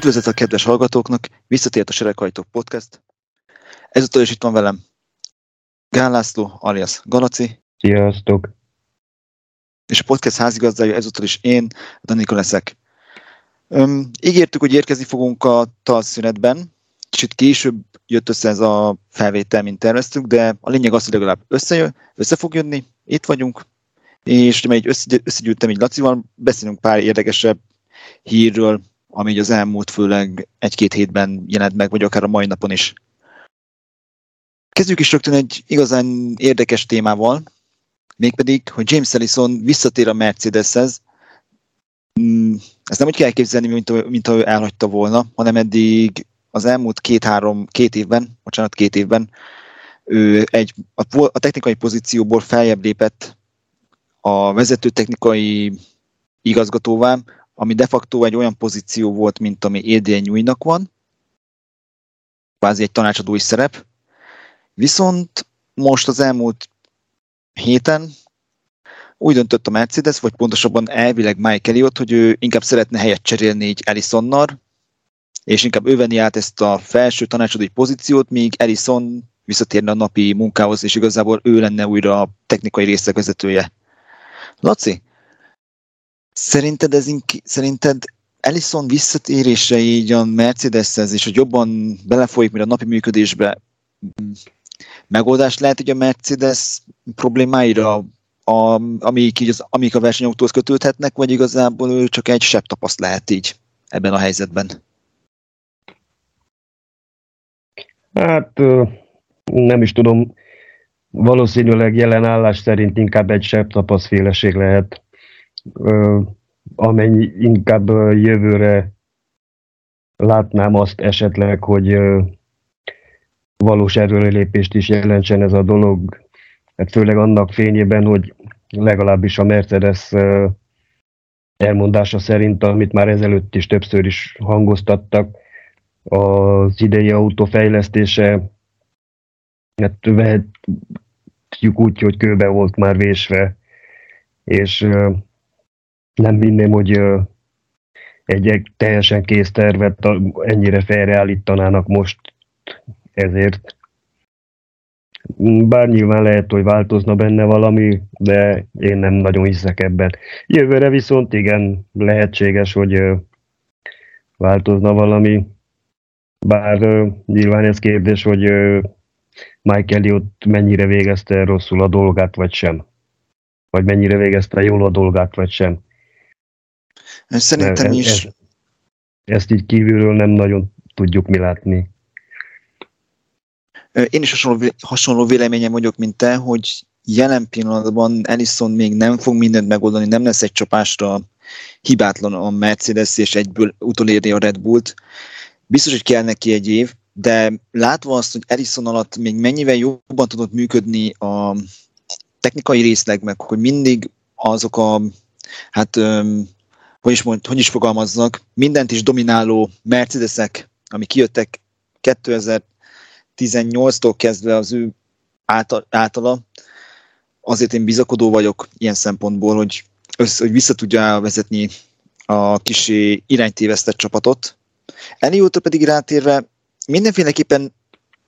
Üdvözlet a kedves hallgatóknak, visszatért a Sereghajtók Podcast. Ezúttal is itt van velem Gál László, alias Galaci. Sziasztok! És a podcast házigazdája ezúttal is én, Danika leszek. Öm, ígértük, hogy érkezni fogunk a talszünetben. Kicsit később jött össze ez a felvétel, mint terveztük, de a lényeg az, hogy legalább összejön, össze fog jönni, itt vagyunk, és ugye egy összegyűjtem így Lacival, beszélünk pár érdekesebb hírről, ami az elmúlt főleg egy-két hétben jelent meg, vagy akár a mai napon is. Kezdjük is rögtön egy igazán érdekes témával, mégpedig, hogy James Ellison visszatér a Mercedeshez. Hmm, ezt nem úgy kell elképzelni, mint, mint ahogy elhagyta volna, hanem eddig az elmúlt két-három, két évben, bocsánat, két évben ő egy, a, a technikai pozícióból feljebb lépett a vezető technikai igazgatóvá, ami de facto egy olyan pozíció volt, mint ami Adrian Nyújnak van, kvázi egy tanácsadói szerep, viszont most az elmúlt héten úgy döntött a Mercedes, vagy pontosabban elvileg Mike Elliott, hogy ő inkább szeretne helyet cserélni így Ellisonnal, és inkább ő venni át ezt a felső tanácsadói pozíciót, míg Ellison visszatérne a napi munkához, és igazából ő lenne újra a technikai részek vezetője. Laci, Szerinted, ez inki, szerinted Ellison visszatérése így a Mercedeshez, és hogy jobban belefolyik, mint a napi működésbe, megoldás lehet, hogy a Mercedes problémáira, a, amik, így az, amik a versenyautóhoz kötődhetnek, vagy igazából ő csak egy sebb tapaszt lehet így ebben a helyzetben? Hát nem is tudom, valószínűleg jelen állás szerint inkább egy sebb tapaszféleség lehet amennyi inkább jövőre látnám azt esetleg, hogy valós erőlépést is jelentsen ez a dolog, hát főleg annak fényében, hogy legalábbis a Mercedes elmondása szerint, amit már ezelőtt is többször is hangoztattak, az idei autó fejlesztése, hát vehetjük úgy, hogy kőbe volt már vésve, és nem hinném, hogy egy teljesen kész tervet ennyire felreállítanának most ezért. Bár nyilván lehet, hogy változna benne valami, de én nem nagyon hiszek ebben. Jövőre viszont igen, lehetséges, hogy változna valami. Bár nyilván ez kérdés, hogy Mike Elliot mennyire végezte rosszul a dolgát, vagy sem. Vagy mennyire végezte jól a dolgát, vagy sem. Szerintem ez, is. Ez, ezt így kívülről nem nagyon tudjuk mi látni. Én is hasonló, hasonló véleményem vagyok, mint te, hogy jelen pillanatban Ellison még nem fog mindent megoldani, nem lesz egy csapásra hibátlan a Mercedes, és egyből utolérni a Red Bullt. Biztos, hogy kell neki egy év, de látva azt, hogy Ellison alatt még mennyivel jobban tudott működni a technikai részleg, meg hogy mindig azok a hát hogy is, mond, hogy is fogalmaznak, mindent is domináló Mercedesek, ami kijöttek 2018-tól kezdve az ő általa, azért én bizakodó vagyok ilyen szempontból, hogy, össze, hogy vissza tudja vezetni a kis iránytévesztett csapatot. Elióta pedig rátérve mindenféleképpen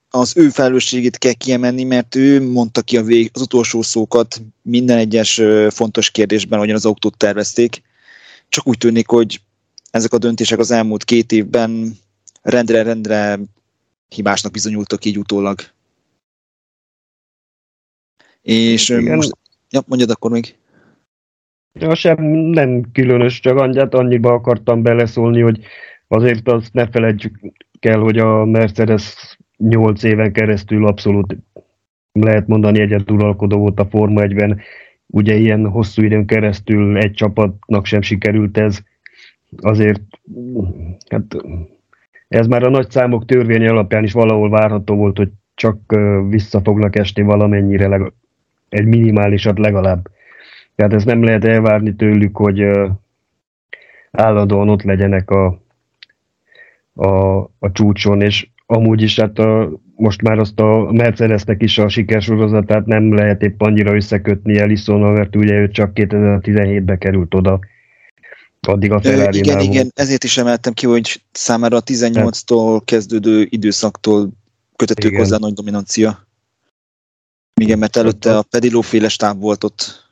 az ő felelősségét kell kiemelni, mert ő mondta ki a vég, az utolsó szókat minden egyes fontos kérdésben, ahogyan az autót tervezték csak úgy tűnik, hogy ezek a döntések az elmúlt két évben rendre-rendre hibásnak bizonyultak így utólag. És Igen. most, ja, mondjad akkor még. Ja, sem nem különös, csak annyit annyiba akartam beleszólni, hogy azért azt ne felejtjük el, hogy a Mercedes 8 éven keresztül abszolút lehet mondani egyedülalkodó volt a Forma 1-ben, Ugye ilyen hosszú időn keresztül egy csapatnak sem sikerült ez, azért hát ez már a nagy számok törvény alapján is valahol várható volt, hogy csak vissza fognak esni valamennyire, leg, egy minimálisat legalább. Tehát ez nem lehet elvárni tőlük, hogy állandóan ott legyenek a, a, a csúcson, és amúgy is hát a, most már azt a Mercedesnek is a sikersorozatát nem lehet épp annyira összekötni Ellison, mert ugye ő csak 2017-ben került oda. addig a ferrari Igen, igen, ezért is emeltem ki, hogy számára a 18-tól kezdődő időszaktól kötetők igen. hozzá nagy dominancia. Igen, mert előtte a pediló féle stáb volt ott.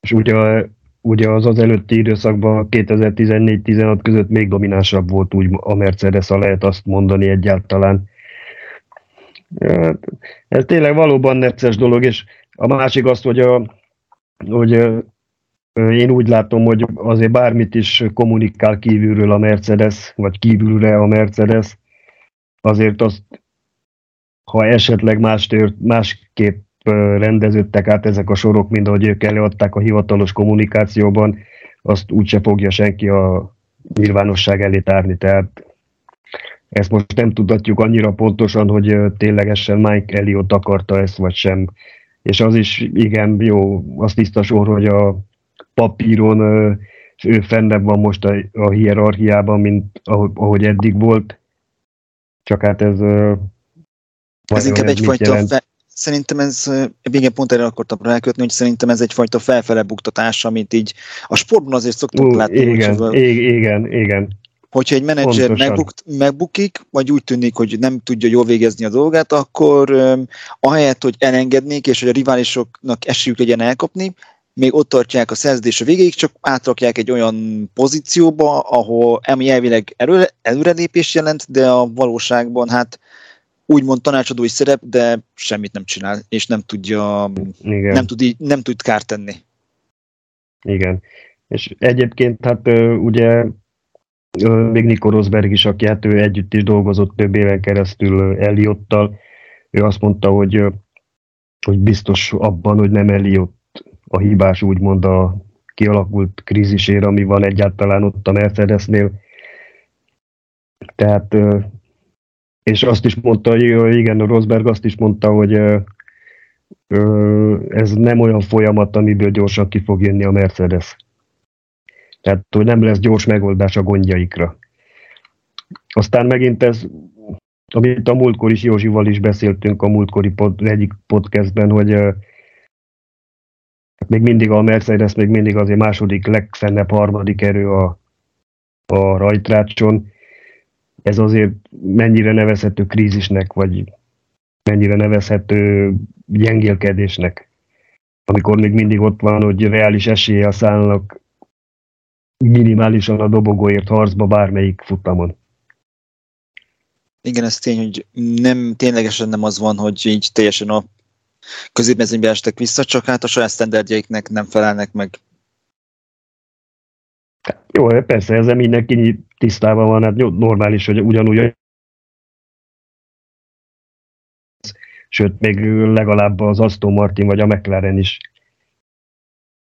És ugye, ugye az az előtti időszakban 2014-16 között még dominánsabb volt úgy a Mercedes, ha lehet azt mondani egyáltalán. Ez tényleg valóban necces dolog, és a másik azt, hogy, a, hogy én úgy látom, hogy azért bármit is kommunikál kívülről a Mercedes, vagy kívülre a Mercedes, azért azt, ha esetleg más tört, másképp rendeződtek át ezek a sorok, mint ahogy ők előadták a hivatalos kommunikációban, azt úgyse fogja senki a nyilvánosság elé tárni. Tehát ezt most nem tudatjuk annyira pontosan, hogy ténylegesen Mike Elliot akarta ezt, vagy sem. És az is igen jó, az tiszta sor, hogy a papíron ő fennebb van most a, a hierarchiában, mint ahogy, ahogy eddig volt. Csak hát ez... Ez inkább egyfajta fe, szerintem ez, igen, pont erre akartam rákötni, hogy szerintem ez egyfajta felfele buktatás, amit így a sportban azért szoktunk látni. Igen, igen, igen. Hogyha egy menedzser megbuk, megbukik, vagy úgy tűnik, hogy nem tudja jól végezni a dolgát, akkor um, ahelyett, hogy elengednék, és hogy a riválisoknak esélyük legyen elkapni, még ott tartják a szerződés a végéig, csak átrakják egy olyan pozícióba, ahol ami elvileg erő, előrelépés jelent, de a valóságban hát úgymond tanácsadói szerep, de semmit nem csinál, és nem tudja, Igen. Nem, tud így, nem tud kárt tenni. Igen. És egyébként hát ugye még Nico Rosberg is, aki hát ő együtt is dolgozott több éven keresztül Eliottal, ő azt mondta, hogy, hogy biztos abban, hogy nem Eliott a hibás úgymond a kialakult krízisére, ami van egyáltalán ott a Mercedesnél. Tehát, és azt is mondta, igen, a Rosberg azt is mondta, hogy ez nem olyan folyamat, amiből gyorsan ki fog jönni a Mercedes. Tehát, hogy nem lesz gyors megoldás a gondjaikra. Aztán megint ez, amit a múltkor is Józsival is beszéltünk a múltkori pod, egyik podcastben, hogy még mindig a Mercedes még mindig azért második legfennebb harmadik erő a, a rajtrácson. Ez azért mennyire nevezhető krízisnek, vagy mennyire nevezhető gyengélkedésnek, amikor még mindig ott van, hogy reális esélye szállnak minimálisan a dobogóért harcba bármelyik futamon. Igen, ez tény, hogy nem, ténylegesen nem az van, hogy így teljesen a középmezőnybe estek vissza, csak hát a saját sztenderdjeiknek nem felelnek meg. Jó, persze, ezzel mindenki tisztában van, hát normális, hogy ugyanúgy sőt, még legalább az Aston Martin vagy a McLaren is.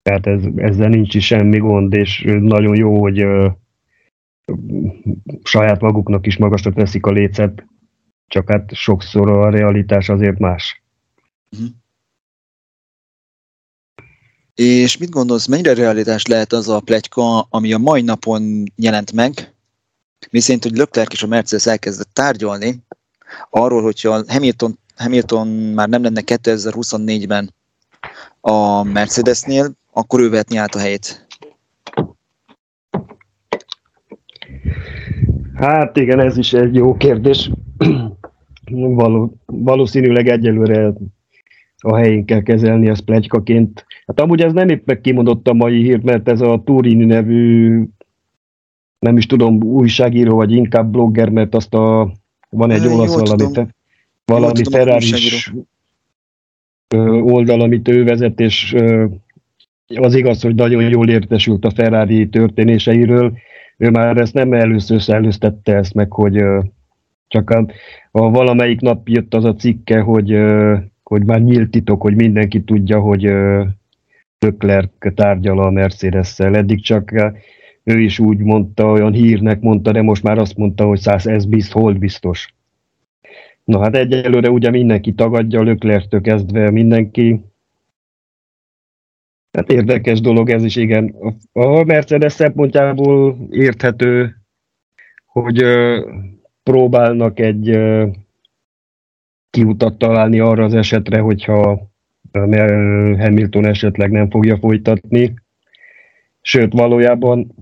Tehát ez, ezzel nincs is semmi gond, és nagyon jó, hogy ö, saját maguknak is magasra teszik a lécet, csak hát sokszor a realitás azért más. Uh-huh. És mit gondolsz, mennyire realitás lehet az a plegyka, ami a mai napon jelent meg, mi szerint, hogy Leclerc és a Mercedes elkezdett tárgyalni arról, hogyha Hamilton, Hamilton már nem lenne 2024-ben a Mercedesnél, akkor ő vehetni át a helyét. Hát igen, ez is egy jó kérdés. Való, valószínűleg egyelőre a helyén kell kezelni ezt plegykaként. Hát amúgy ez nem éppen kimondott a mai hírt, mert ez a Turini nevű, nem is tudom, újságíró, vagy inkább blogger, mert azt a, van egy olasz valami, te, valami ferrari oldal, amit ő vezet, és az igaz, hogy nagyon jól értesült a Ferrari történéseiről. Ő már ezt nem először szellőztette ezt meg, hogy csak a, a valamelyik nap jött az a cikke, hogy hogy már nyílt titok, hogy mindenki tudja, hogy Tökler tárgyal a Mercedes-szel. Eddig csak ő is úgy mondta, olyan hírnek mondta, de most már azt mondta, hogy száz ez bizt, hold biztos. Na hát egyelőre ugye mindenki tagadja, Löklertől kezdve mindenki. Hát érdekes dolog ez is, igen. A Mercedes szempontjából érthető, hogy próbálnak egy kiutat találni arra az esetre, hogyha Hamilton esetleg nem fogja folytatni. Sőt, valójában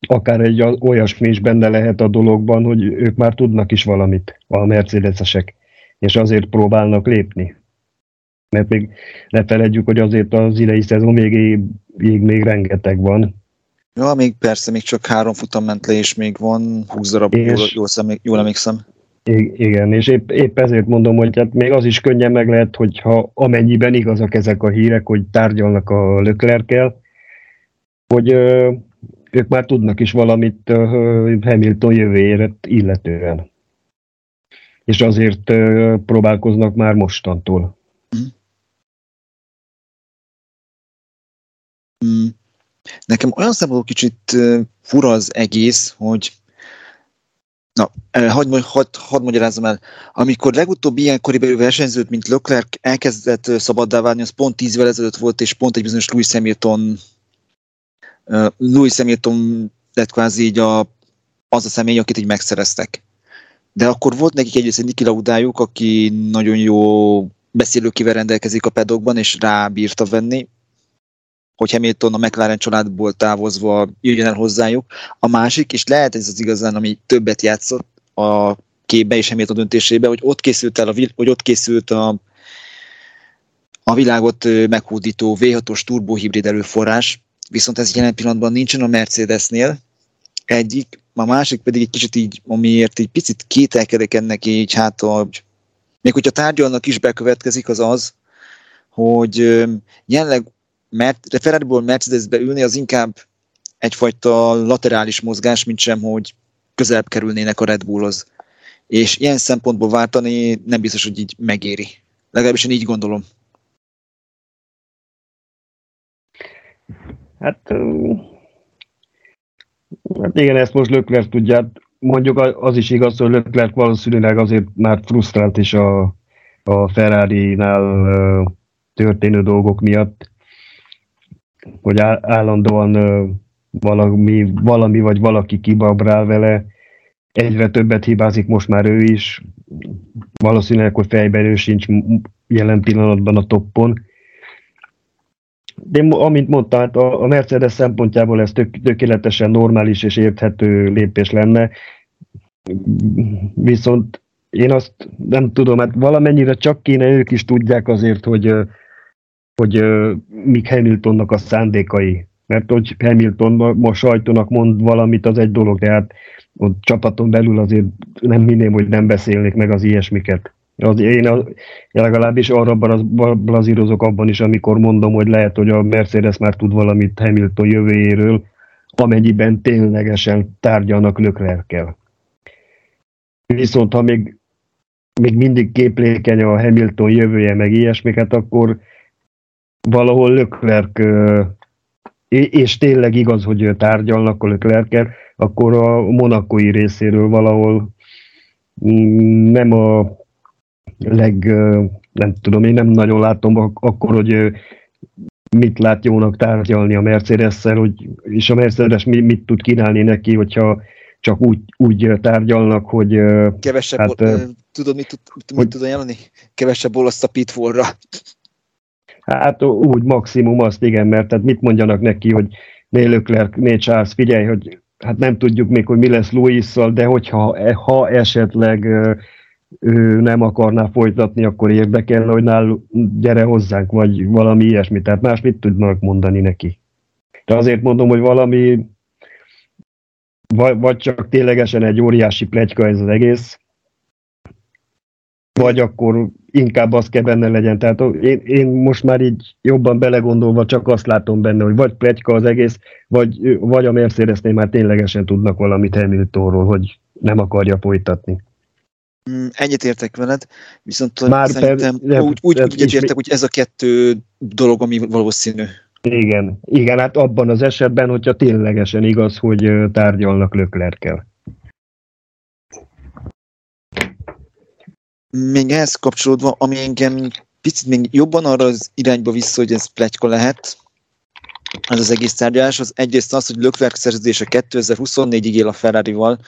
akár egy olyasmi is benne lehet a dologban, hogy ők már tudnak is valamit, a mercedesesek, és azért próbálnak lépni. Mert még ne feledjük, hogy azért az idei szezon még, még rengeteg van. Ja, még persze, még csak három futam ment le, és még van 20 darab, és... jól, jól, személy, jól emlékszem. Igen, és épp, épp ezért mondom, hogy hát még az is könnyen meg lehet, hogyha amennyiben igazak ezek a hírek, hogy tárgyalnak a Löklerkel, hogy ö, ők már tudnak is valamit ö, Hamilton jövőjére illetően. És azért ö, próbálkoznak már mostantól. Mm. Nekem olyan szempontból kicsit fura az egész, hogy Na, hadd had, had el. Amikor legutóbb ilyen koribeli versenyzőt, mint Leclerc elkezdett szabaddá válni, az pont tíz évvel ezelőtt volt, és pont egy bizonyos Louis Hamilton uh, Louis Hamilton lett kvázi így a, az a személy, akit így megszereztek. De akkor volt nekik egyrészt egy Niki Laudájuk, aki nagyon jó beszélőkivel rendelkezik a pedokban, és rábírta venni, hogy Hamilton a McLaren családból távozva jöjjön el hozzájuk. A másik, és lehet ez az igazán, ami többet játszott a képbe és Hamilton döntésébe, hogy ott készült el a, hogy ott készült a, a világot meghódító V6-os turbohibrid erőforrás, viszont ez jelen pillanatban nincsen a Mercedesnél, egyik, a másik pedig egy kicsit így, amiért egy picit kételkedek ennek így, hát a, még hogyha tárgyalnak is bekövetkezik, az az, hogy jelenleg mert Ferrari-ból Mercedesbe ülni az inkább egyfajta laterális mozgás, mint sem, hogy közelebb kerülnének a Red Bullhoz. És ilyen szempontból váltani nem biztos, hogy így megéri. Legalábbis én így gondolom. Hát, hát igen, ezt most Lökler tudja. Mondjuk az is igaz, hogy Lökler valószínűleg azért már frusztrált is a, a Ferrari-nál történő dolgok miatt hogy állandóan valami, valami vagy valaki kibabrál vele, egyre többet hibázik most már ő is, valószínűleg, hogy fejben ő sincs jelen pillanatban a toppon. De amint mondtam, hát a Mercedes szempontjából ez tök, tökéletesen normális és érthető lépés lenne, viszont én azt nem tudom, hát valamennyire csak kéne ők is tudják azért, hogy hogy uh, mik Hamiltonnak a szándékai. Mert hogy Hamilton most sajtónak mond valamit, az egy dolog, de hát a csapaton belül azért nem minném, hogy nem beszélnék meg az ilyesmiket. Az, én, a, legalábbis arra blazírozok abban is, amikor mondom, hogy lehet, hogy a Mercedes már tud valamit Hamilton jövőjéről, amennyiben ténylegesen tárgyalnak Löklerkel. Viszont ha még, még mindig képlékeny a Hamilton jövője, meg ilyesmiket, akkor valahol Leclerc, és tényleg igaz, hogy tárgyalnak a leclerc akkor a monakói részéről valahol mm, nem a leg, nem tudom, én nem nagyon látom akkor, hogy mit lát jónak tárgyalni a mercedes hogy, és a Mercedes mit tud kínálni neki, hogyha csak úgy, úgy tárgyalnak, hogy... Kevesebb, hát, tudod, mit, tud, mit hogy, tud ajánlani? Kevesebb olasz a pitfallra. Hát úgy maximum azt igen, mert tehát mit mondjanak neki, hogy né Leclerc, né Charles, figyelj, hogy hát nem tudjuk még, hogy mi lesz Louis-szal, de hogyha ha esetleg ő nem akarná folytatni, akkor érdekel, hogy nál gyere hozzánk, vagy valami ilyesmi. Tehát más mit tudnak mondani neki? De azért mondom, hogy valami vagy, vagy csak ténylegesen egy óriási plegyka ez az egész, vagy akkor inkább az kell benne legyen. Tehát én, én most már így jobban belegondolva csak azt látom benne, hogy vagy plegyka az egész, vagy, vagy a Mercedesnél már ténylegesen tudnak valamit Hamiltonról, hogy nem akarja folytatni. Mm, egyetértek veled, viszont Már szerintem per, úgy, úgy, úgy egyetértek, hogy ez a kettő dolog, ami valószínű. Igen, igen, hát abban az esetben, hogyha ténylegesen igaz, hogy tárgyalnak Löklerkel. Még ehhez kapcsolódva, ami engem picit még jobban arra az irányba vissza, hogy ez pletyka lehet, ez az egész tárgyalás, az egyrészt az, hogy Leclerc szerződése 2024-ig él a Ferrari-val,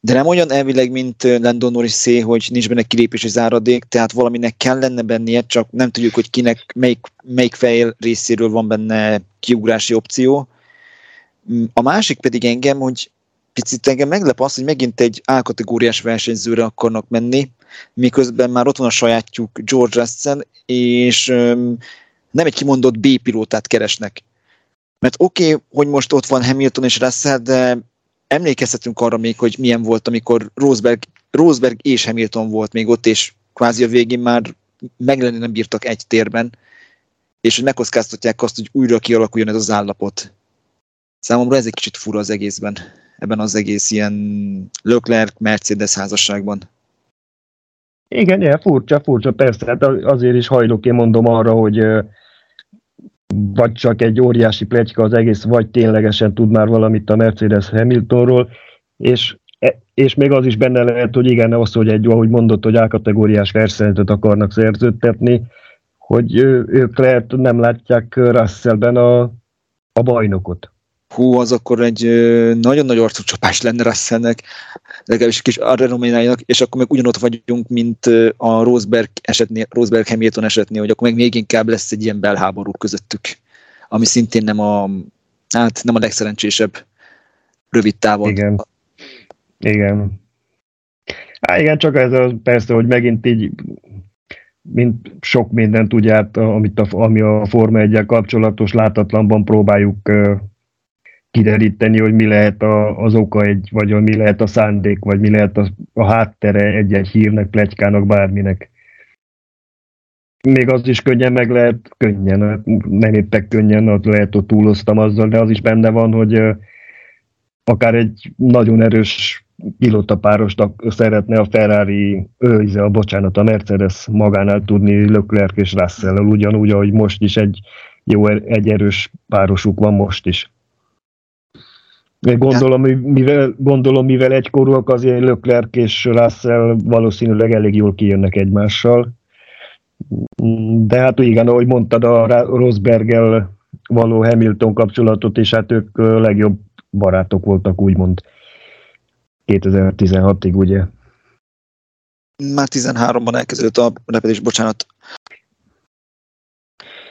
de nem olyan elvileg, mint Landon Norris C, hogy nincs benne kilépési záradék, tehát valaminek kell lenne bennie, csak nem tudjuk, hogy kinek, melyik, melyik fejl részéről van benne kiugrási opció. Mm, a másik pedig engem, hogy picit engem meglep az, hogy megint egy A-kategóriás versenyzőre akarnak menni, miközben már ott van a sajátjuk George Russell, és nem egy kimondott B-pilótát keresnek. Mert oké, okay, hogy most ott van Hamilton és Russell, de emlékezhetünk arra még, hogy milyen volt, amikor Rosberg, Rosberg és Hamilton volt még ott, és kvázi a végén már meglenni nem bírtak egy térben, és hogy megkockáztatják azt, hogy újra kialakuljon ez az állapot. Számomra ez egy kicsit fura az egészben, ebben az egész ilyen Leclerc-Mercedes házasságban. Igen, igen, furcsa, furcsa, persze, hát azért is hajlok én mondom arra, hogy vagy csak egy óriási pletyka az egész, vagy ténylegesen tud már valamit a Mercedes Hamiltonról, és, e, és még az is benne lehet, hogy igen, az, hogy egy, ahogy mondott, hogy A-kategóriás versenyt akarnak szerződtetni, hogy ők lehet nem látják Russellben a, a bajnokot hú, az akkor egy nagyon nagy arcú csapás lenne Russellnek, legalábbis kis Arrenoménájának, és akkor meg ugyanott vagyunk, mint a Rosberg esetnél, Rosberg Hamilton esetnél, hogy akkor meg még inkább lesz egy ilyen belháború közöttük, ami szintén nem a, hát nem a legszerencsésebb rövid távon. Igen. Igen. Há, igen, csak ez a, persze, hogy megint így mint sok mindent ugye, hát, amit a, ami a Forma 1 kapcsolatos látatlanban próbáljuk kideríteni, hogy mi lehet a, az oka egy, vagy mi lehet a szándék, vagy mi lehet a, a háttere egy-egy hírnek, pletykának, bárminek. Még az is könnyen meg lehet, könnyen, nem éppek könnyen, ott lehet, hogy túloztam azzal, de az is benne van, hogy akár egy nagyon erős pilotapárost szeretne a Ferrari, őze, a bocsánat, a Mercedes magánál tudni Leclerc és russell ugyanúgy, ahogy most is egy jó, egy erős párosuk van most is. Gondolom, mivel, gondolom, mivel egykorúak, azért Leclerc és Russell valószínűleg elég jól kijönnek egymással. De hát igen, ahogy mondtad, a Rosberggel való Hamilton kapcsolatot, és hát ők legjobb barátok voltak, úgymond 2016-ig, ugye? Már 13-ban elkezdődött a repedés, bocsánat.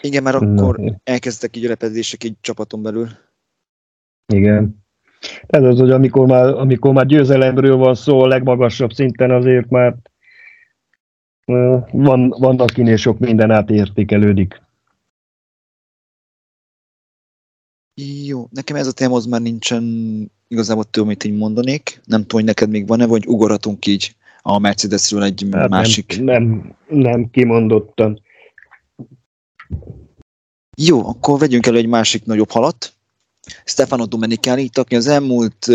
Igen, mert akkor elkezdtek így a repedések egy csapaton belül. Igen. Ez az, hogy amikor már, amikor már győzelemről van szó a legmagasabb szinten, azért már van, vannak kinél sok minden átértékelődik. Jó, nekem ez a téma az már nincsen igazából több, amit így mondanék. Nem tudom, hogy neked még van-e, vagy ugorhatunk így a Mercedesről egy hát másik. Nem, nem, nem kimondottan. Jó, akkor vegyünk elő egy másik nagyobb halat. Stefano Domenicali, aki az elmúlt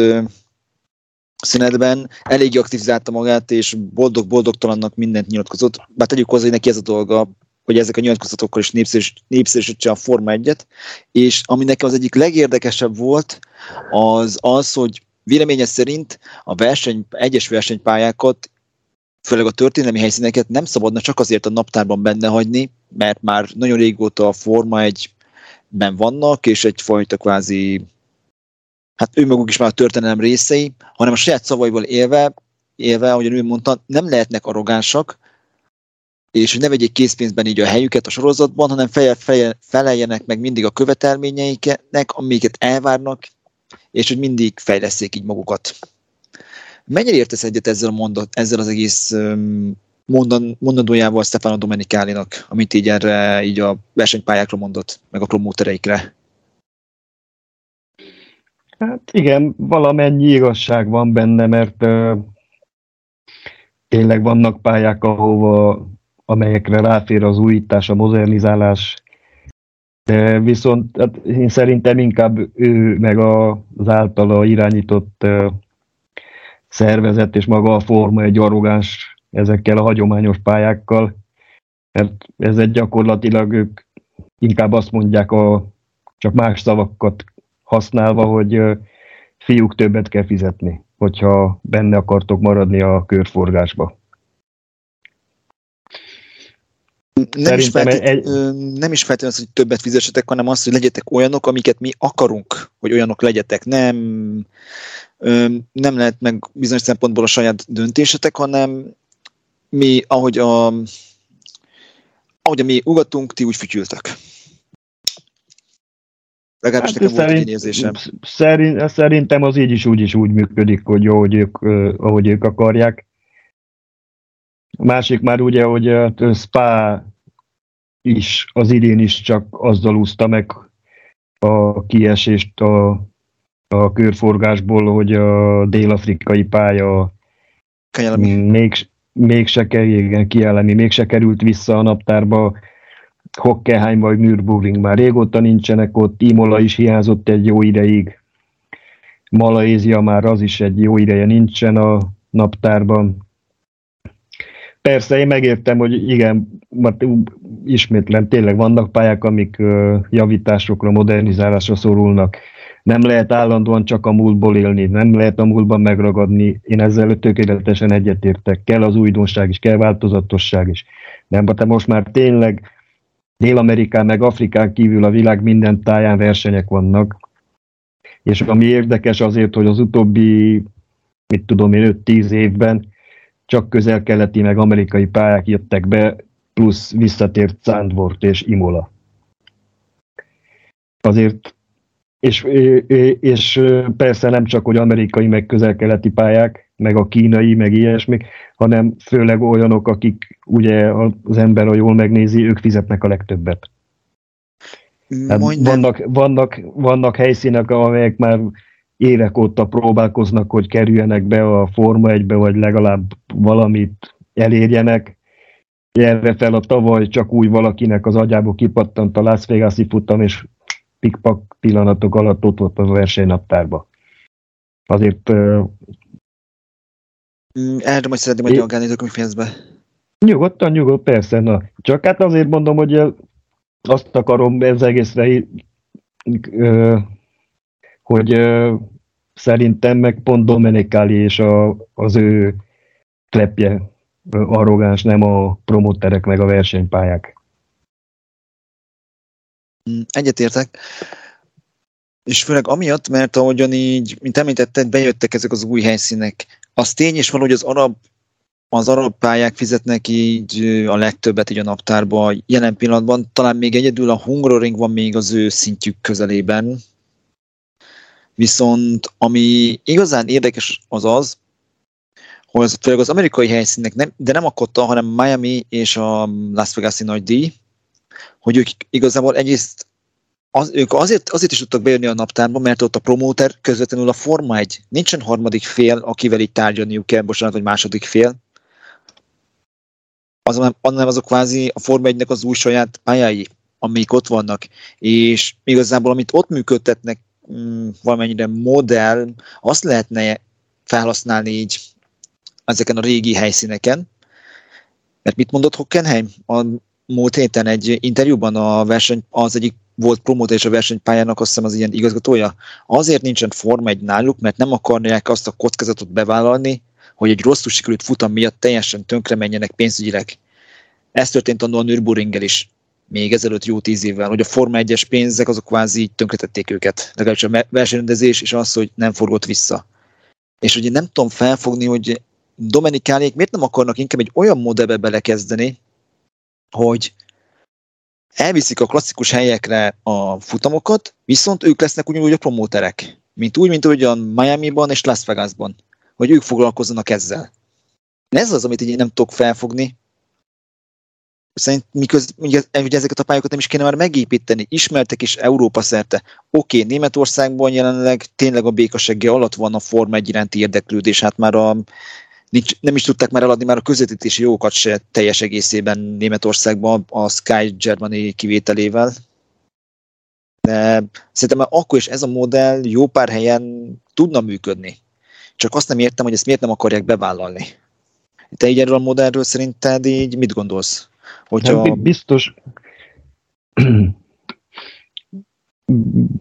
szünetben elég aktivizálta magát, és boldog-boldogtalannak mindent nyilatkozott. Bár tegyük hozzá, hogy neki ez a dolga, hogy ezek a nyilatkozatokkal is népszerűs, népszerűsítse a Forma 1 és ami nekem az egyik legérdekesebb volt, az az, hogy véleménye szerint a verseny, egyes versenypályákat, főleg a történelmi helyszíneket nem szabadna csak azért a naptárban benne hagyni, mert már nagyon régóta a Forma egy ben vannak, és egyfajta kvázi, hát ő maguk is már a történelem részei, hanem a saját szavaival élve, élve, ahogyan ő mondta, nem lehetnek arrogánsak, és hogy ne vegyék készpénzben így a helyüket a sorozatban, hanem feje, feje, feleljenek meg mindig a követelményeiknek, amiket elvárnak, és hogy mindig fejleszék így magukat. Mennyire értesz egyet ezzel, a mondat, ezzel az egész um, mondan, mondandójával Stefano Domenicali-nak, amit így erre így a versenypályákra mondott, meg a promótereikre. Hát igen, valamennyi igazság van benne, mert uh, tényleg vannak pályák, ahova, amelyekre ráfér az újítás, a modernizálás, de viszont hát én szerintem inkább ő meg az általa irányított uh, szervezet és maga a forma egy arrogáns ezekkel a hagyományos pályákkal, mert ez egy gyakorlatilag ők inkább azt mondják, a, csak más szavakat használva, hogy fiúk többet kell fizetni, hogyha benne akartok maradni a körforgásba. Nem is, feltét, egy... nem is feltétlenül az, hogy többet fizessetek, hanem az, hogy legyetek olyanok, amiket mi akarunk, hogy olyanok legyetek. Nem, nem lehet meg bizonyos szempontból a saját döntésetek, hanem mi, ahogy a, ahogy a mi ugatunk, ti úgy fütyültek. Legalábbis hát nekem volt szerint, érzésem. Szerint, szerintem az így is úgy is úgy működik, hogy jó, hogy ők, ahogy ők akarják. A másik már ugye, hogy a Spa is az idén is csak azzal úszta meg a kiesést a, a körforgásból, hogy a dél-afrikai pálya még, még se, igen, kielemi, még se került vissza a naptárba. Hockenheim vagy Nürburgring már régóta nincsenek ott, Imola is hiányzott egy jó ideig, Malajzia már az is egy jó ideje nincsen a naptárban. Persze, én megértem, hogy igen, mert ismétlen tényleg vannak pályák, amik javításokra, modernizálásra szorulnak. Nem lehet állandóan csak a múltból élni, nem lehet a múltban megragadni. Én ezzel tökéletesen egyetértek. Kell az újdonság is, kell változatosság is. Nem, de most már tényleg Dél-Amerikán meg Afrikán kívül a világ minden táján versenyek vannak. És ami érdekes azért, hogy az utóbbi, mit tudom én, 5-10 évben csak közel-keleti meg amerikai pályák jöttek be, plusz visszatért Zandvoort és Imola. Azért, és, és persze nem csak, hogy amerikai meg közel-keleti pályák, meg a kínai, meg ilyesmik, hanem főleg olyanok, akik ugye az ember, ha jól megnézi, ők fizetnek a legtöbbet. vannak, vannak, vannak helyszínek, amelyek már évek óta próbálkoznak, hogy kerüljenek be a Forma 1-be, vagy legalább valamit elérjenek. Erre fel a tavaly csak úgy valakinek az agyából kipattant a Las Vegas-i futam, és pikpak pillanatok alatt ott volt az versenynaptárba. Azért... Uh, Erre majd szeretném, hogy reagálni, hogy fejezd be. Nyugodtan, nyugodt, persze. Na. Csak hát azért mondom, hogy azt akarom ez egészre, hogy szerintem meg pont Domenicali és a, az ő klepje arrogáns, nem a promoterek meg a versenypályák. Mm, egyetértek. És főleg amiatt, mert ahogyan így, mint említetted, bejöttek ezek az új helyszínek. Az tény is van, hogy az arab, az arab pályák fizetnek így a legtöbbet így a naptárba jelen pillanatban. Talán még egyedül a Hungaroring van még az ő szintjük közelében, Viszont ami igazán érdekes az az, hogy az, főleg az amerikai helyszínek, nem, de nem a Kotta, hanem Miami és a Las Vegas-i nagy díj, hogy ők igazából egyrészt az, ők azért, azért is tudtak bejönni a naptárba, mert ott a promóter közvetlenül a Forma egy. Nincsen harmadik fél, akivel itt tárgyalniuk kell, bocsánat, vagy második fél. Az, hanem azok kvázi a Forma 1 az új saját pályái, amik ott vannak. És igazából, amit ott működtetnek mm, valamennyire modell, azt lehetne felhasználni így ezeken a régi helyszíneken. Mert mit mondott Hockenheim? A múlt héten egy interjúban a verseny, az egyik volt promóter és a versenypályának azt hiszem az ilyen igazgatója. Azért nincsen forma egy náluk, mert nem akarják azt a kockázatot bevállalni, hogy egy rosszul sikerült futam miatt teljesen tönkre menjenek pénzügyileg. Ez történt annól a Nürburgringgel is még ezelőtt jó tíz évvel, hogy a Forma 1-es pénzek azok kvázi tönkretették őket. Legalábbis a versenyrendezés és az, hogy nem forgott vissza. És ugye nem tudom felfogni, hogy Dominikánék miért nem akarnak inkább egy olyan modellbe belekezdeni, hogy elviszik a klasszikus helyekre a futamokat, viszont ők lesznek ugyanúgy a promóterek. Mint úgy, mint ugyan Miami-ban és Las Vegasban. Hogy ők foglalkozzanak ezzel. Ez az, amit így nem tudok felfogni, szerint miközben ugye, ezeket a pályokat nem is kéne már megépíteni, ismertek is Európa szerte. Oké, okay, Németországban jelenleg tényleg a békasegge alatt van a Forma 1 iránti érdeklődés, hát már a, nincs, nem is tudták már eladni már a közvetítési jogokat se teljes egészében Németországban a Sky Germany kivételével. De szerintem már akkor is ez a modell jó pár helyen tudna működni. Csak azt nem értem, hogy ezt miért nem akarják bevállalni. Te így erről a modellről szerinted így mit gondolsz? Hogyha... Hát biztos,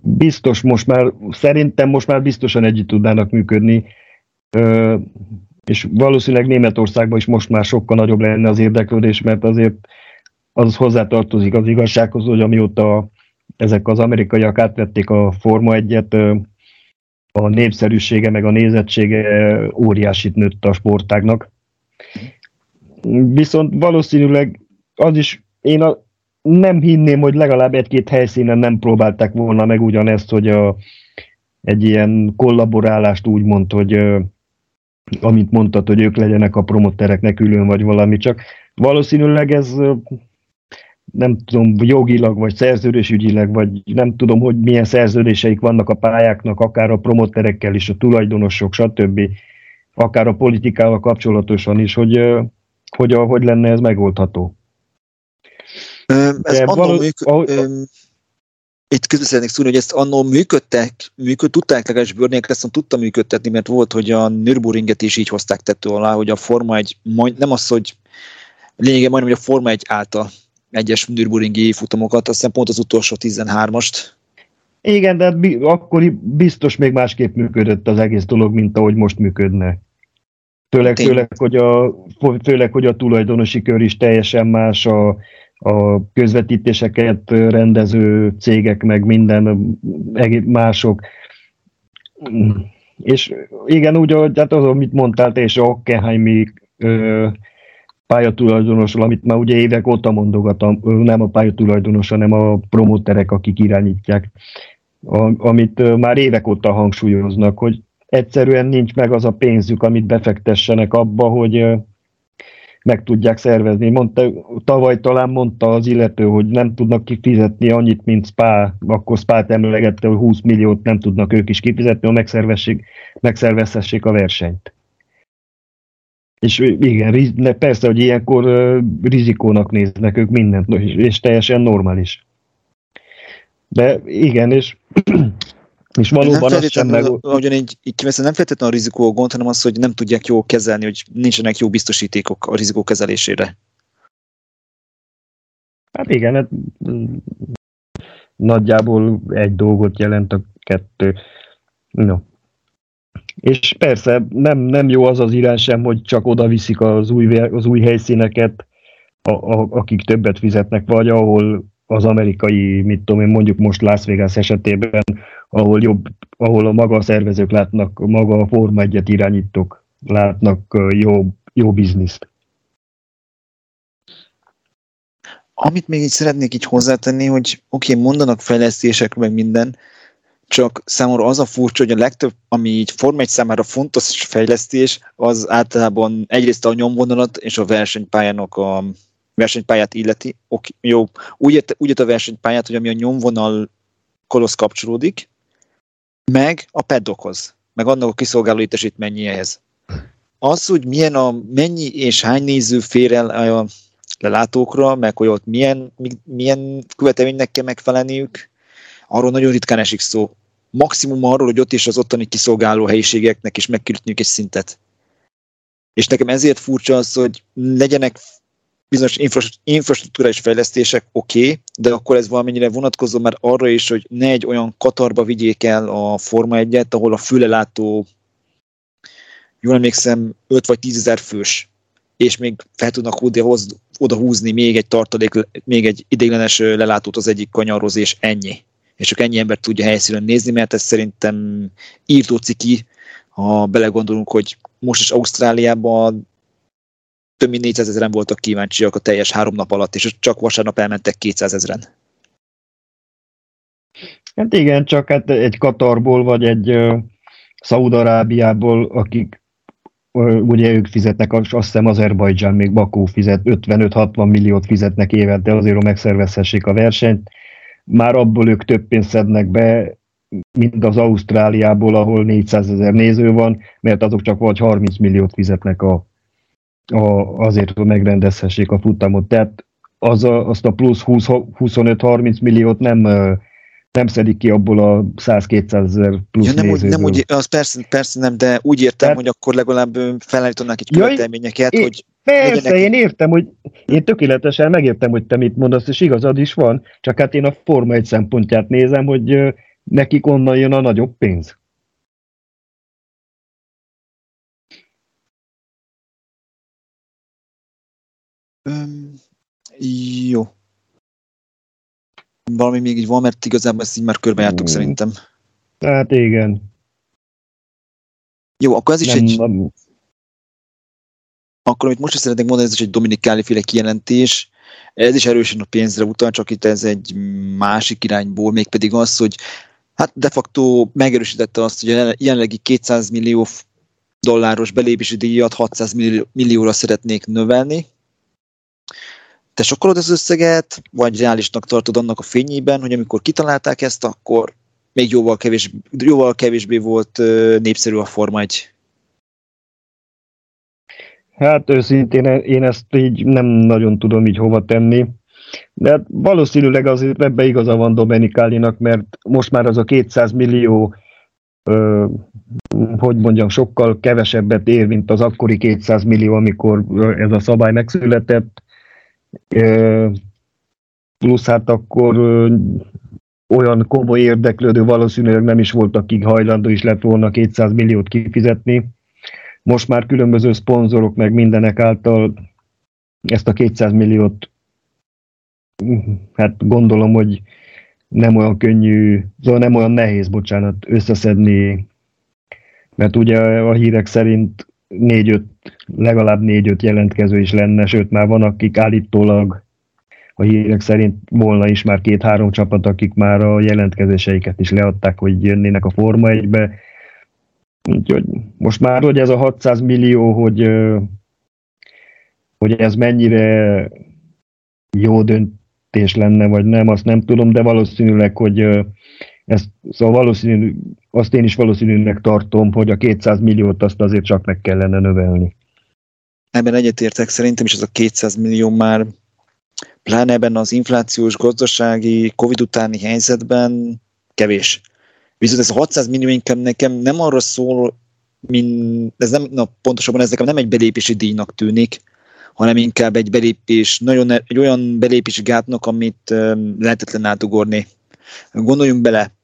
biztos most már, szerintem most már biztosan együtt tudnának működni, és valószínűleg Németországban is most már sokkal nagyobb lenne az érdeklődés, mert azért az hozzátartozik az igazsághoz, hogy amióta ezek az amerikaiak átvették a Forma 1-et, a népszerűsége meg a nézettsége óriásit nőtt a sportágnak. Viszont valószínűleg az is, én a, nem hinném, hogy legalább egy-két helyszínen nem próbálták volna meg ugyanezt, hogy a, egy ilyen kollaborálást úgy mond, hogy amit mondtad, hogy ők legyenek a promottereknek külön, vagy valami, csak valószínűleg ez nem tudom, jogilag, vagy szerződésügyileg, vagy nem tudom, hogy milyen szerződéseik vannak a pályáknak, akár a promotterekkel is, a tulajdonosok, stb., akár a politikával kapcsolatosan is, hogy hogy, hogy lenne ez megoldható. Ez annó való, műk, ahogy, itt közben szeretnék szólni, hogy ezt annó működtek, működ, tudták legalábbis Börnék ezt tudta működtetni, mert volt, hogy a Nürburgringet is így hozták tető alá, hogy a Forma egy, majd, nem az, hogy lényege majdnem, hogy a Forma egy által egyes Nürburgringi futamokat, aztán pont az utolsó 13-ast. Igen, de akkor biztos még másképp működött az egész dolog, mint ahogy most működne. Főleg, főleg, hogy a, főleg, hogy a tulajdonosi kör is teljesen más, a, a közvetítéseket rendező cégek, meg minden mások. És igen, úgy, hogy hát az, amit mondtál, és a Hockenheimi pályatulajdonosról, amit már ugye évek óta mondogatom, nem a pályatulajdonos, hanem a promóterek, akik irányítják, amit már évek óta hangsúlyoznak, hogy egyszerűen nincs meg az a pénzük, amit befektessenek abba, hogy meg tudják szervezni. Mondta, tavaly talán mondta az illető, hogy nem tudnak kifizetni annyit, mint Spa, akkor Spa-t emlegette, hogy 20 milliót nem tudnak ők is kifizetni, hogy megszervezhessék a versenyt. És igen, persze, hogy ilyenkor rizikónak néznek ők mindent, és teljesen normális. De igen, és és valóban nem sem meg... Ahogyan így, így kiveszem, nem feltétlenül a rizikó a gond, hanem az, hogy nem tudják jól kezelni, hogy nincsenek jó biztosítékok a rizikó kezelésére. Hát igen, hát nagyjából egy dolgot jelent a kettő. No. És persze nem, nem jó az az irány sem, hogy csak oda viszik az új, az új helyszíneket, a, a, akik többet fizetnek, vagy ahol az amerikai, mit tudom én, mondjuk most Las Vegas esetében, ahol, jobb, ahol a maga szervezők látnak, maga a Forma egyet irányítók látnak jó, jó bizniszt. Amit még így szeretnék így hozzátenni, hogy oké, okay, mondanak fejlesztések meg minden, csak számomra az a furcsa, hogy a legtöbb, ami így Forma egy számára fontos fejlesztés, az általában egyrészt a nyomvonalat és a versenypályának a versenypályát illeti, ok, jó, úgy jött, úgy jött a versenypályát, hogy ami a nyomvonal kolosz kapcsolódik, meg a pedokhoz, meg annak a kiszolgáló létesítményéhez. Az, hogy milyen a, mennyi és hány néző fér el a lelátókra, meg hogy ott milyen, milyen követelménynek kell megfelelniük, arról nagyon ritkán esik szó. Maximum arról, hogy ott is az ottani kiszolgáló helyiségeknek is megküldjük egy szintet. És nekem ezért furcsa az, hogy legyenek bizonyos infrastruktúrális fejlesztések oké, okay, de akkor ez valamennyire vonatkozó már arra is, hogy ne egy olyan Katarba vigyék el a Forma 1 ahol a fülelátó, jól emlékszem, 5 vagy 10 ezer fős, és még fel tudnak oda, húzni még egy tartalék, még egy ideiglenes lelátót az egyik kanyarhoz, és ennyi. És csak ennyi ember tudja helyszínen nézni, mert ez szerintem írtó ciki, ha belegondolunk, hogy most is Ausztráliában több mint 400 ezeren voltak kíváncsiak a teljes három nap alatt, és csak vasárnap elmentek 200 ezeren. Hát igen, csak hát egy Katarból, vagy egy uh, Szaudarábiából, akik ugye ők fizetnek, azt hiszem Azerbajdzsán, még Bakú fizet, 55-60 milliót fizetnek évente azért, hogy megszervezhessék a versenyt. Már abból ők több pénzt szednek be, mint az Ausztráliából, ahol 400 ezer néző van, mert azok csak vagy 30 milliót fizetnek a a, azért, hogy megrendezhessék a futamot. Tehát az a, azt a plusz 25-30 milliót nem, nem szedik ki abból a 100-200 ezer plusz ja, nem, úgy, nem úgy, az persze, persze nem, de úgy értem, Tehát, hogy akkor legalább felállítanák egy követelményeket, ja, hogy Persze, legyenek... én értem, hogy én tökéletesen megértem, hogy te mit mondasz, és igazad is van, csak hát én a Forma egy szempontját nézem, hogy nekik onnan jön a nagyobb pénz. Jó. Valami még így van, mert igazából ezt így már körbejártuk hmm. szerintem. Tehát igen. Jó, akkor ez is nem, egy... Nem. Akkor amit most is szeretnék mondani, ez is egy Dominikáli féle kijelentés, Ez is erősen a pénzre utal, csak itt ez egy másik irányból, mégpedig az, hogy hát de facto megerősítette azt, hogy a jelenlegi 200 millió dolláros belépési díjat 600 millióra szeretnék növelni. Te sokkolod az összeget, vagy reálisnak tartod annak a fényében, hogy amikor kitalálták ezt, akkor még jóval, kevés, jóval kevésbé volt népszerű a Forma 1 Hát őszintén én ezt így nem nagyon tudom így hova tenni. De hát valószínűleg azért ebbe igaza van Domenikálinak, mert most már az a 200 millió, ö, hogy mondjam, sokkal kevesebbet ér, mint az akkori 200 millió, amikor ez a szabály megszületett. Plusz hát akkor olyan komoly érdeklődő valószínűleg nem is volt, akik hajlandó is lett volna 200 milliót kifizetni. Most már különböző szponzorok meg mindenek által ezt a 200 milliót hát gondolom, hogy nem olyan könnyű, szóval nem olyan nehéz, bocsánat, összeszedni, mert ugye a hírek szerint négy-öt, legalább négy-öt jelentkező is lenne, sőt már van, akik állítólag a hírek szerint volna is már két-három csapat, akik már a jelentkezéseiket is leadták, hogy jönnének a Forma 1-be, Úgyhogy most már, hogy ez a 600 millió, hogy, hogy ez mennyire jó döntés lenne, vagy nem, azt nem tudom, de valószínűleg, hogy ez, szóval valószínű, azt én is valószínűnek tartom, hogy a 200 milliót azt azért csak meg kellene növelni. Ebben egyetértek, szerintem is az a 200 millió már pláne ebben az inflációs, gazdasági, Covid utáni helyzetben kevés. Viszont ez a 600 millió inkább nekem nem arra szól, mint, ez nem, na, pontosabban ez nekem nem egy belépési díjnak tűnik, hanem inkább egy belépés, nagyon, egy olyan belépési gátnak, amit um, lehetetlen átugorni. Gondoljunk bele,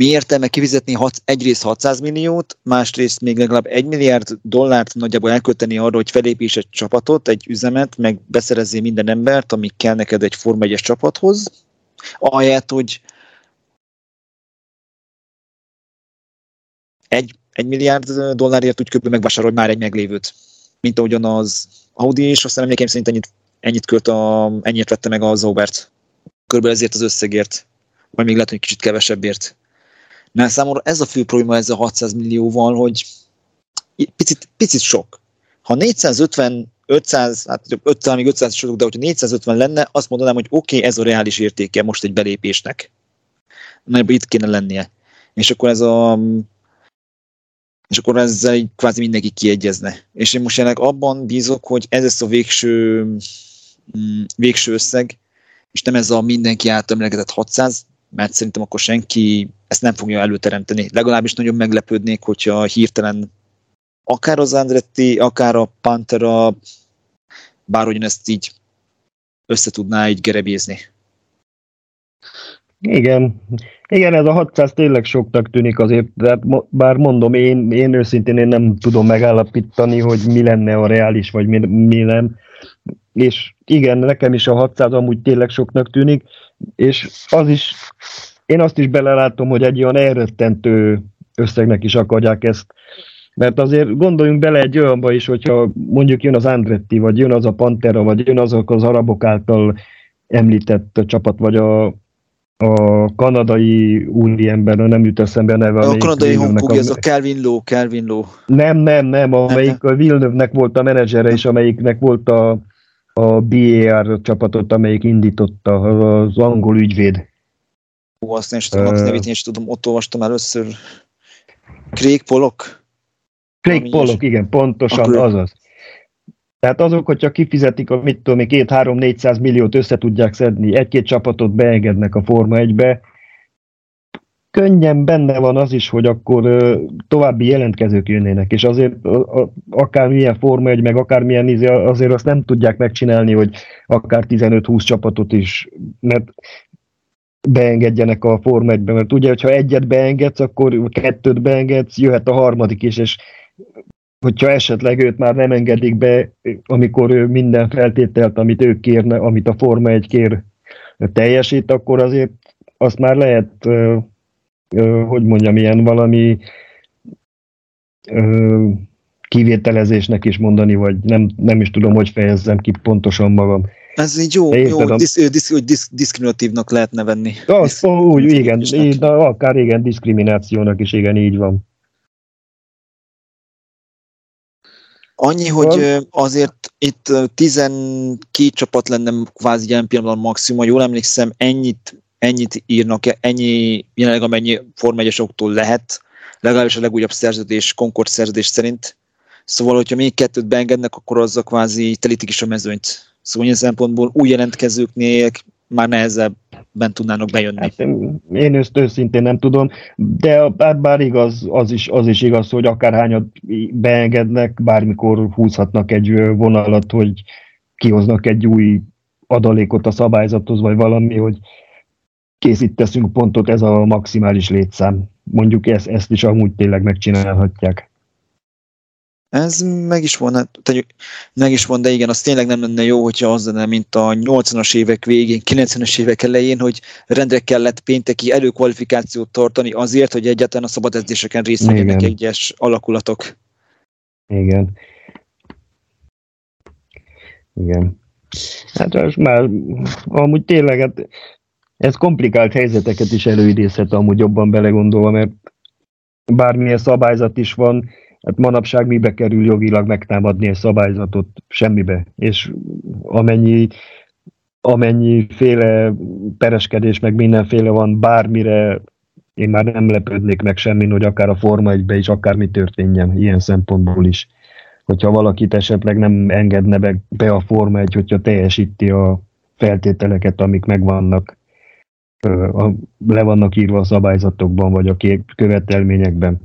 mi értelme kifizetni hat, egyrészt 600 milliót, másrészt még legalább 1 milliárd dollárt nagyjából elkölteni arra, hogy felépíts egy csapatot, egy üzemet, meg beszerezzél minden embert, ami kell neked egy Forma 1 csapathoz, ahelyett, hogy egy, egy milliárd dollárért úgy kb. megvásárol már egy meglévőt. Mint ahogyan az Audi is, aztán emlékeim szerint ennyit, ennyit költ a, ennyit vette meg a Zaubert. Körülbelül ezért az összegért. Vagy még lehet, hogy kicsit kevesebbért. Mert számomra ez a fő probléma ezzel a 600 millióval, hogy picit, picit sok. Ha 450 500, hát 500, még 500 sorok, de hogyha 450 lenne, azt mondanám, hogy oké, okay, ez a reális értéke most egy belépésnek. Nagyjából itt kéne lennie. És akkor ez a és akkor ezzel így kvázi mindenki kiegyezne. És én most jelenleg abban bízok, hogy ez lesz a végső, mm, végső összeg, és nem ez a mindenki által emlegetett 600, mert szerintem akkor senki ezt nem fogja előteremteni. Legalábbis nagyon meglepődnék, hogyha hirtelen akár az Andretti, akár a Pantera, bárhogyan ezt így összetudná így gerebézni. Igen, igen, ez a 600 tényleg soknak tűnik azért, de bár mondom, én, én őszintén én nem tudom megállapítani, hogy mi lenne a reális, vagy mi, mi nem. És igen, nekem is a 600 amúgy tényleg soknak tűnik, és az is, én azt is belelátom, hogy egy olyan elrettentő összegnek is akarják ezt. Mert azért gondoljunk bele egy olyanba is, hogyha mondjuk jön az Andretti, vagy jön az a Pantera, vagy jön azok az arabok által említett csapat, vagy a, a kanadai úriember, nem jut eszembe neve. A kanadai honpogi, ez a Calvin Lowe, Calvin Lowe. Nem, nem, nem, amelyik nem, a Villeneuve-nek volt a menedzsere, és amelyiknek volt a, a BAR csapatot, amelyik indította, az angol ügyvéd. Ó, azt nem is tudom, uh, nevét én is tudom, ott olvastam először. Craig Pollock? Craig Pollock, igen, pontosan, Akkor... azaz. Tehát azok, hogyha kifizetik a mit tudom, két-három-négyszáz milliót össze tudják szedni, egy-két csapatot beengednek a Forma 1-be, könnyen benne van az is, hogy akkor ö, további jelentkezők jönnének, és azért a, a, akármilyen Forma 1, meg akármilyen ízi, azért azt nem tudják megcsinálni, hogy akár 15-20 csapatot is, mert beengedjenek a Forma 1-be, mert ugye, hogyha egyet beengedsz, akkor kettőt beengedsz, jöhet a harmadik is, és hogyha esetleg őt már nem engedik be, amikor ő minden feltételt, amit ők kérne, amit a Forma 1 kér teljesít, akkor azért azt már lehet, hogy mondjam, ilyen valami kivételezésnek is mondani, vagy nem, nem is tudom, hogy fejezzem ki pontosan magam. Ez így jó, jó hogy, disz, disz, hogy disz, diszkriminatívnak lehetne venni. Az, úgy, igen, de akár igen, diszkriminációnak is, igen, így van. Annyi, hogy azért itt 12 csapat lenne kvázi ilyen pillanatban maximum, jól emlékszem, ennyit, ennyit írnak, ennyi, jelenleg amennyi Form 1 lehet, legalábbis a legújabb szerződés, Concord szerződés szerint. Szóval, hogyha még kettőt beengednek, akkor azzal kvázi telítik is a mezőnyt. Szóval ilyen szempontból új jelentkezőknél már nehezebben tudnának bejönni. Hát én ezt őszintén nem tudom, de bár, bár igaz, az is, az is igaz, hogy akárhányat beengednek, bármikor húzhatnak egy vonalat, hogy kihoznak egy új adalékot a szabályzathoz, vagy valami, hogy készíteszünk pontot, ez a maximális létszám. Mondjuk ezt, ezt is amúgy tényleg megcsinálhatják. Ez meg is van, hát, tegyük, meg is van, de igen, az tényleg nem lenne jó, hogyha az lenne, mint a 80-as évek végén, 90-es évek elején, hogy rendre kellett pénteki előkvalifikációt tartani azért, hogy egyáltalán a szabad edzéseken részt vegyenek egyes alakulatok. Igen. Igen. Hát most már amúgy tényleg, hát ez komplikált helyzeteket is előidézhet amúgy jobban belegondolva, mert bármilyen szabályzat is van, Hát manapság mibe kerül jogilag megtámadni egy szabályzatot? Semmibe. És amennyi, féle pereskedés, meg mindenféle van, bármire én már nem lepődnék meg semmin, hogy akár a Forma 1 is akármi történjen, ilyen szempontból is. Hogyha valakit esetleg nem engedne be, be a Forma 1, hogyha teljesíti a feltételeket, amik megvannak, le vannak írva a szabályzatokban, vagy a követelményekben.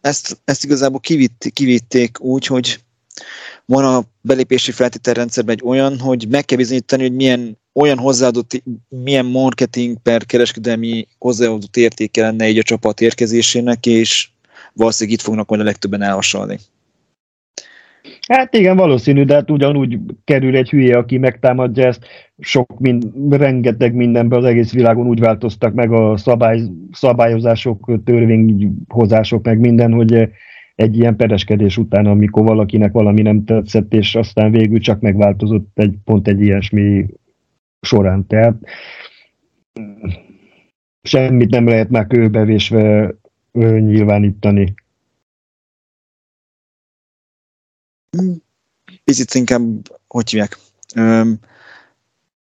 Ezt, ezt igazából kivitt, kivitték úgy, hogy van a belépési feltételrendszerben egy olyan, hogy meg kell bizonyítani, hogy milyen olyan hozzáadott, milyen marketing per kereskedelmi hozzáadott értéke lenne egy a csapat érkezésének, és valószínűleg itt fognak majd a legtöbben elhasalni. Hát igen, valószínű, de hát ugyanúgy kerül egy hülye, aki megtámadja ezt. Sok, mind, rengeteg mindenben az egész világon úgy változtak meg a szabály, szabályozások, törvényhozások, meg minden, hogy egy ilyen pereskedés után, amikor valakinek valami nem tetszett, és aztán végül csak megváltozott egy pont egy ilyesmi során. Tehát semmit nem lehet már kőbevésve nyilvánítani. Picit inkább, hogy hívják,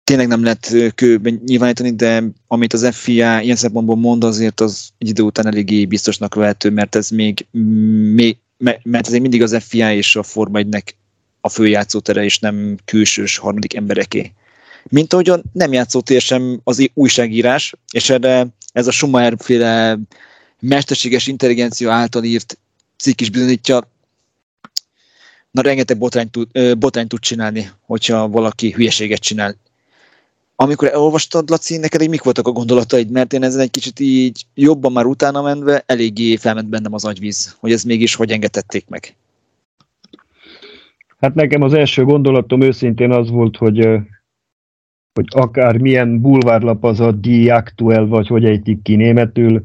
tényleg nem lehet kőben nyilvánítani, de amit az FIA ilyen szempontból mond, azért az egy idő után eléggé biztosnak vehető, mert ez még, még mert ez mindig az FIA és a Forma 1 a főjátszótere, és nem külsős harmadik embereké. Mint ahogyan nem játszótér sem az újságírás, és erre ez a Schumacher féle mesterséges intelligencia által írt cikk is bizonyítja, na rengeteg botrányt tud, botrány tud csinálni, hogyha valaki hülyeséget csinál. Amikor elolvastad, Laci, neked így mik voltak a gondolataid? Mert én ezen egy kicsit így jobban már utána menve eléggé felment bennem az agyvíz, hogy ez mégis hogy engedtették meg. Hát nekem az első gondolatom őszintén az volt, hogy hogy akár milyen bulvárlap az a Die Aktuell, vagy hogy ejtik ki németül,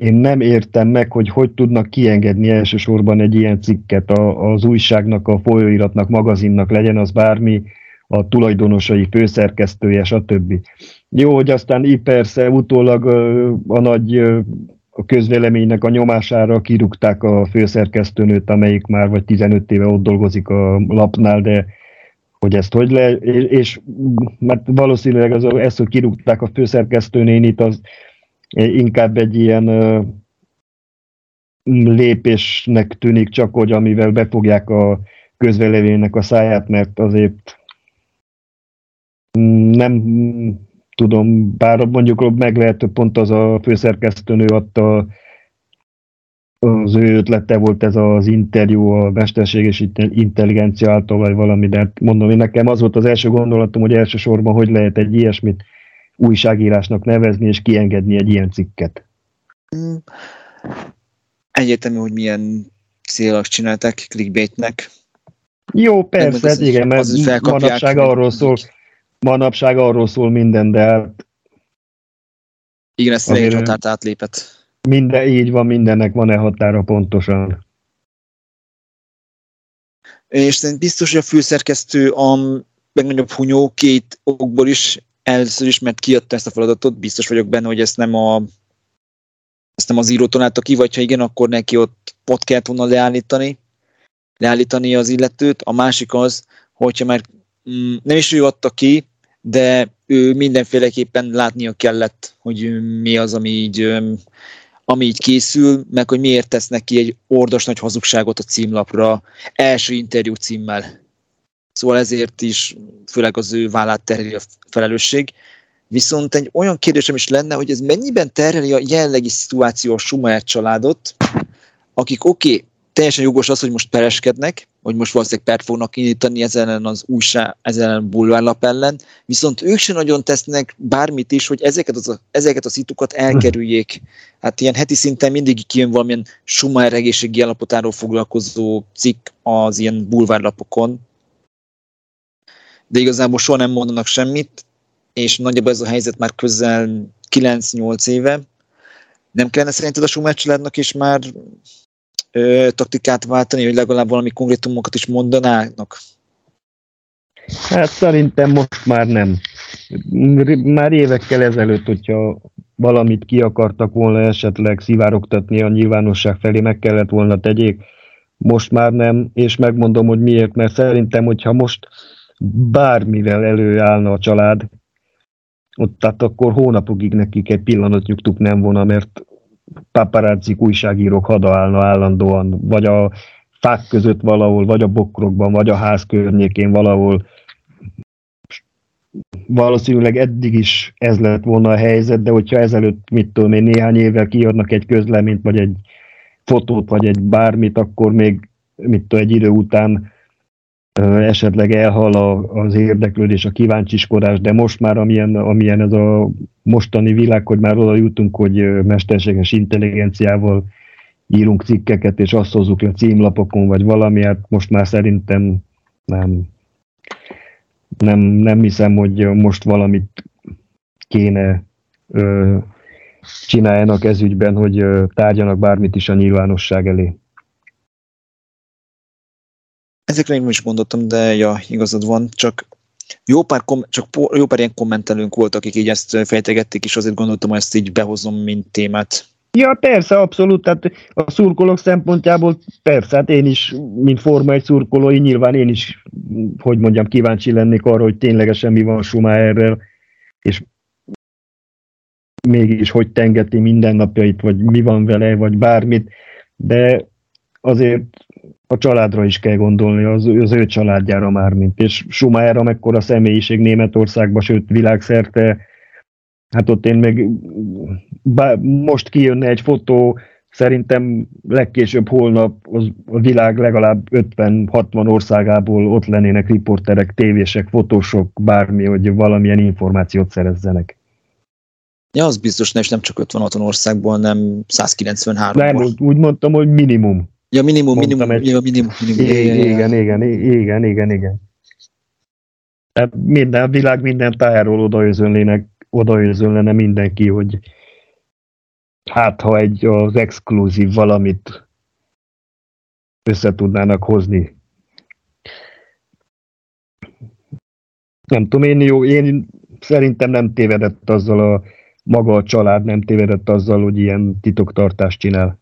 én nem értem meg, hogy hogy tudnak kiengedni elsősorban egy ilyen cikket a, az újságnak, a folyóiratnak, magazinnak, legyen az bármi, a tulajdonosai, főszerkesztője, stb. Jó, hogy aztán így persze utólag a nagy a közvéleménynek a nyomására kirúgták a főszerkesztőnőt, amelyik már vagy 15 éve ott dolgozik a lapnál, de hogy ezt hogy le, és, és mert valószínűleg az, ezt, hogy kirúgták a főszerkesztőnénit, az inkább egy ilyen lépésnek tűnik csak, hogy amivel befogják a közvéleménynek a száját, mert azért nem tudom, bár mondjuk meg lehet, pont az a főszerkesztőnő adta az ő ötlete volt ez az interjú a mesterséges intelligencia által, vagy valami, de hát mondom, én nekem az volt az első gondolatom, hogy elsősorban hogy lehet egy ilyesmit újságírásnak nevezni, és kiengedni egy ilyen cikket. Mm. Egyértelmű, hogy milyen célok csinálták clickbaitnek. Jó, persze, hát igen, mert manapság arról szól, manapság arról szól minden, de hát igen, ezt egy határt átlépett. Minden, így van, mindennek van-e határa pontosan. és szerintem biztos, hogy a főszerkesztő a legnagyobb hunyó két okból is, először is, mert kiadta ezt a feladatot, biztos vagyok benne, hogy ezt nem a ezt nem az író találta ki, vagy ha igen, akkor neki ott pot kellett volna leállítani, leállítani az illetőt. A másik az, hogyha már mm, nem is ő adta ki, de ő mindenféleképpen látnia kellett, hogy mi az, ami így, ami így készül, meg hogy miért tesz neki egy ordos nagy hazugságot a címlapra első interjú címmel. Szóval ezért is főleg az ő vállát terheli a felelősség. Viszont egy olyan kérdésem is lenne, hogy ez mennyiben terheli a jelenlegi szituáció a Schumacher családot, akik oké, okay, teljesen jogos az, hogy most pereskednek, hogy most valószínűleg pert fognak indítani ezen az újság, ezen a bulvárlap ellen, viszont ők sem nagyon tesznek bármit is, hogy ezeket, az, ezeket a szitukat elkerüljék. Hát ilyen heti szinten mindig kijön valamilyen Schumacher egészségi állapotáról foglalkozó cikk az ilyen bulvárlapokon, de igazából soha nem mondanak semmit, és nagyjából ez a helyzet már közel 9-8 éve. Nem kellene szerinted a Schumacher családnak is már ö, taktikát váltani, hogy legalább valami konkrétumokat is mondanának? Hát szerintem most már nem. Már évekkel ezelőtt, hogyha valamit ki akartak volna esetleg szivárogtatni a nyilvánosság felé, meg kellett volna tegyék. Most már nem, és megmondom, hogy miért, mert szerintem, hogyha most bármivel előállna a család, ott tehát akkor hónapokig nekik egy pillanatnyugtuk nem volna, mert paparazzik, újságírók hadaállna állandóan, vagy a fák között valahol, vagy a bokrokban, vagy a ház környékén valahol. Valószínűleg eddig is ez lett volna a helyzet, de hogyha ezelőtt, mit tudom én, néhány évvel kiadnak egy közleményt, vagy egy fotót, vagy egy bármit, akkor még, mit tudom, egy idő után esetleg elhal a, az érdeklődés, a kíváncsiskodás, de most már amilyen, amilyen ez a mostani világ, hogy már oda jutunk, hogy mesterséges intelligenciával írunk cikkeket, és azt hozzuk le címlapokon, vagy valami, hát most már szerintem nem, nem, nem hiszem, hogy most valamit kéne ö, csináljanak ez ügyben, hogy ö, tárgyanak bármit is a nyilvánosság elé. Ezekre én is mondottam, de ja, igazad van, csak jó pár, kom- csak jó pár ilyen kommentelőnk volt, akik így ezt fejtegették, és azért gondoltam, hogy ezt így behozom, mint témát. Ja, persze, abszolút, tehát a szurkolók szempontjából persze, hát én is, mint Forma egy szurkolói, nyilván én is, hogy mondjam, kíváncsi lennék arra, hogy ténylegesen mi van Schumacherrel, és mégis hogy tengeti mindennapjait, vagy mi van vele, vagy bármit, de azért a családra is kell gondolni, az, az ő családjára már, mint és Schumacher, mekkora személyiség Németországban, sőt világszerte, hát ott én meg bár most kijönne egy fotó, szerintem legkésőbb holnap az, a világ legalább 50-60 országából ott lennének riporterek, tévések, fotósok, bármi, hogy valamilyen információt szerezzenek. Ja, az biztos, és nem csak 56 országból, nem 193 Nem, úgy mondtam, hogy minimum. Ja, minimum, minimum, egy... ja, minimum, minimum. Igen, igen, igen, igen, igen, igen. Tehát minden, világ minden tájáról odaözönlének, odaözönlene mindenki, hogy hát ha egy az exkluzív valamit össze tudnának hozni. Nem tudom, én jó, én szerintem nem tévedett azzal a maga a család nem tévedett azzal, hogy ilyen titoktartást csinál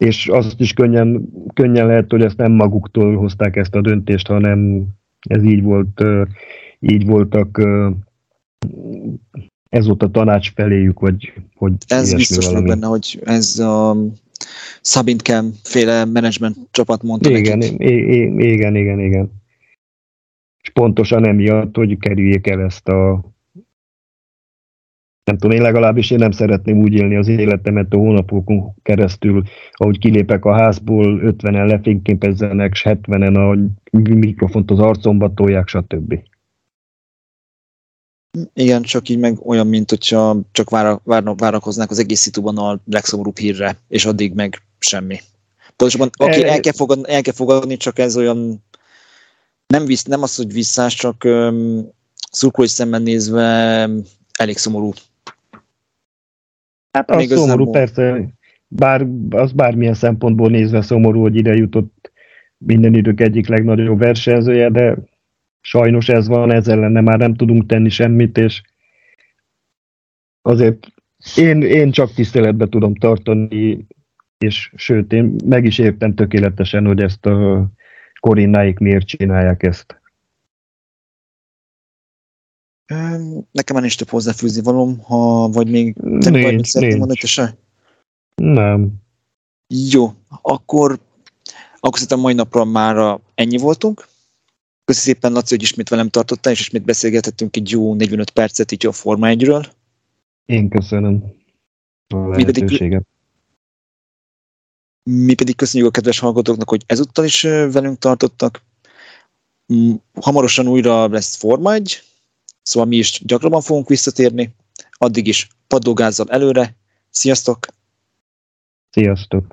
és azt is könnyen, könnyen lehet, hogy ezt nem maguktól hozták ezt a döntést, hanem ez így volt, így voltak ez volt a tanács feléjük, vagy hogy Ez biztos valami. benne, hogy ez a Szabint Kem féle menedzsment csapat mondta igen, nekik. Igen, igen, igen. És pontosan emiatt, hogy kerüljék el ezt a nem tudom, én legalábbis én nem szeretném úgy élni az életemet a hónapokon keresztül, ahogy kilépek a házból, 50-en lefényképezzenek, 70-en a mikrofont az arcomba tolják, stb. Igen, csak így meg olyan, mint hogyha csak vára, várna, várakoznák az egész szituban a legszomorúbb hírre, és addig meg semmi. Pontosabban, okay, el, kell fogadni, el kell fogadni, csak ez olyan nem, visz, nem az, hogy visszás, csak um, szurkolói szemben nézve elég szomorú Hát az szomorú, persze, bár, az bármilyen szempontból nézve szomorú, hogy ide jutott minden idők egyik legnagyobb versenyzője, de sajnos ez van, ezzel lenne már nem tudunk tenni semmit, és azért én, én csak tiszteletbe tudom tartani, és sőt, én meg is értem tökéletesen, hogy ezt a Korinnáik miért csinálják ezt. Nekem már nincs több hozzáfűzni valom, ha vagy még te nincs, nincs. mondani, te se? Nem. Jó, akkor, akkor szerintem mai napra már ennyi voltunk. Köszi szépen, Laci, hogy ismét velem tartottál, és ismét beszélgethettünk egy jó 45 percet így a Forma 1-ről. Én köszönöm a lehetőséget. Mi pedig, mi pedig köszönjük a kedves hallgatóknak, hogy ezúttal is velünk tartottak. Hamarosan újra lesz Forma 1, szóval mi is gyakrabban fogunk visszatérni. Addig is padlógázzal előre. Sziasztok! Sziasztok!